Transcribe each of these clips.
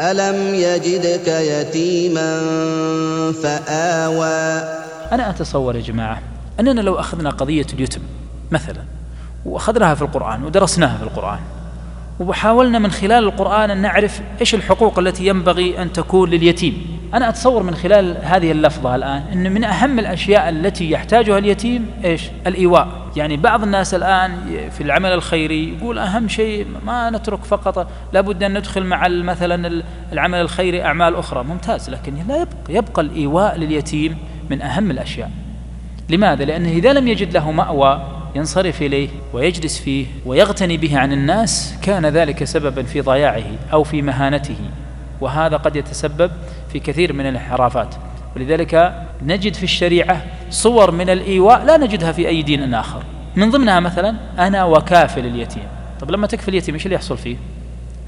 ألم يجدك يتيما فآوى أنا أتصور يا جماعة أننا لو أخذنا قضية اليتم مثلا وأخذناها في القرآن ودرسناها في القرآن وحاولنا من خلال القرآن أن نعرف إيش الحقوق التي ينبغي أن تكون لليتيم. أنا أتصور من خلال هذه اللفظة الآن أن من أهم الأشياء التي يحتاجها اليتيم إيش؟ الإيواء. يعني بعض الناس الآن في العمل الخيري يقول أهم شيء ما نترك فقط لابد أن ندخل مع مثلا العمل الخيري أعمال أخرى. ممتاز. لكن لا يبقى, يبقى الإيواء لليتيم من أهم الأشياء. لماذا؟ لأنه إذا لم يجد له مأوى ينصرف إليه ويجلس فيه ويغتني به عن الناس كان ذلك سببا في ضياعه أو في مهانته. وهذا قد يتسبب في كثير من الانحرافات. ولذلك نجد في الشريعة صور من الإيواء لا نجدها في أي دين آخر. من ضمنها مثلا أنا وكافل اليتيم. طب لما تكفل اليتيم إيش اللي يحصل فيه؟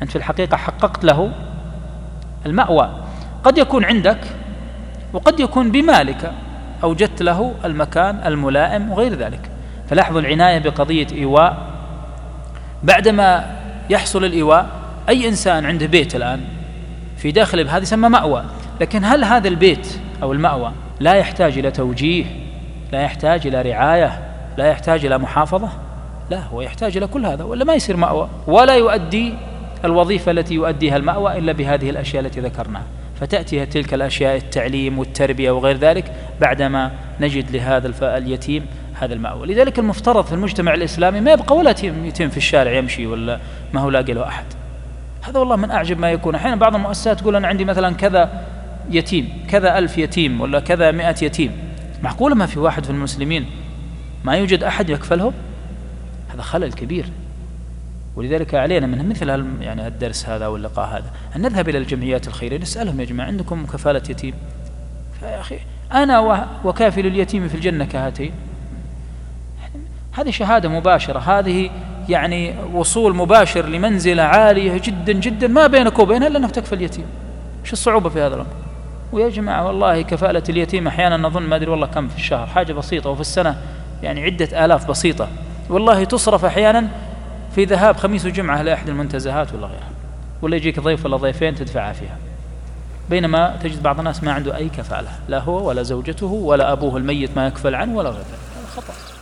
أنت في الحقيقة حققت له المأوى. قد يكون عندك وقد يكون بمالك أوجدت له المكان الملائم وغير ذلك. فلاحظوا العناية بقضية إيواء. بعدما يحصل الإيواء أي إنسان عنده بيت الآن في داخل هذا يسمى مأوى. لكن هل هذا البيت أو المأوى لا يحتاج إلى توجيه؟ لا يحتاج إلى رعاية؟ لا يحتاج إلى محافظة؟ لا هو يحتاج إلى كل هذا ولا ما يصير مأوى ولا يؤدي الوظيفة التي يؤديها المأوى إلا بهذه الأشياء التي ذكرناها. فتأتي تلك الأشياء التعليم والتربية وغير ذلك بعدما نجد لهذا اليتيم هذا المأوى. لذلك المفترض في المجتمع الإسلامي ما يبقى ولا يتم في الشارع يمشي ولا ما هو لاقي له أحد. هذا والله من أعجب ما يكون. أحيانا بعض المؤسسات تقول أنا عندي مثلا كذا يتيم كذا ألف يتيم ولا كذا مئة يتيم. معقولة ما في واحد في المسلمين ما يوجد أحد يكفلهم؟ هذا خلل كبير. ولذلك علينا من مثل يعني الدرس هذا واللقاء هذا. أن نذهب إلى الجمعيات الخيرية نسألهم يا جماعة عندكم كفالة يتيم؟ فيا أخي أنا وكافل اليتيم في الجنة كهاتين. هذه شهادة مباشرة هذه يعني وصول مباشر لمنزلة عالية جدا جدا ما بينك وبينها إلا أنك تكفى اليتيم. إيش الصعوبة في هذا الأمر؟ ويا جماعة والله كفالة اليتيم أحيانا نظن ما أدري والله كم في الشهر حاجة بسيطة وفي السنة يعني عدة آلاف بسيطة. والله تصرف أحيانا في ذهاب خميس وجمعة لأحد المنتزهات ولا غيرها ولا يجيك ضيف ولا ضيفين تدفعها فيها. بينما تجد بعض الناس ما عنده أي كفالة لا هو ولا زوجته ولا أبوه الميت ما يكفل عنه ولا غيره. هذا خطأ.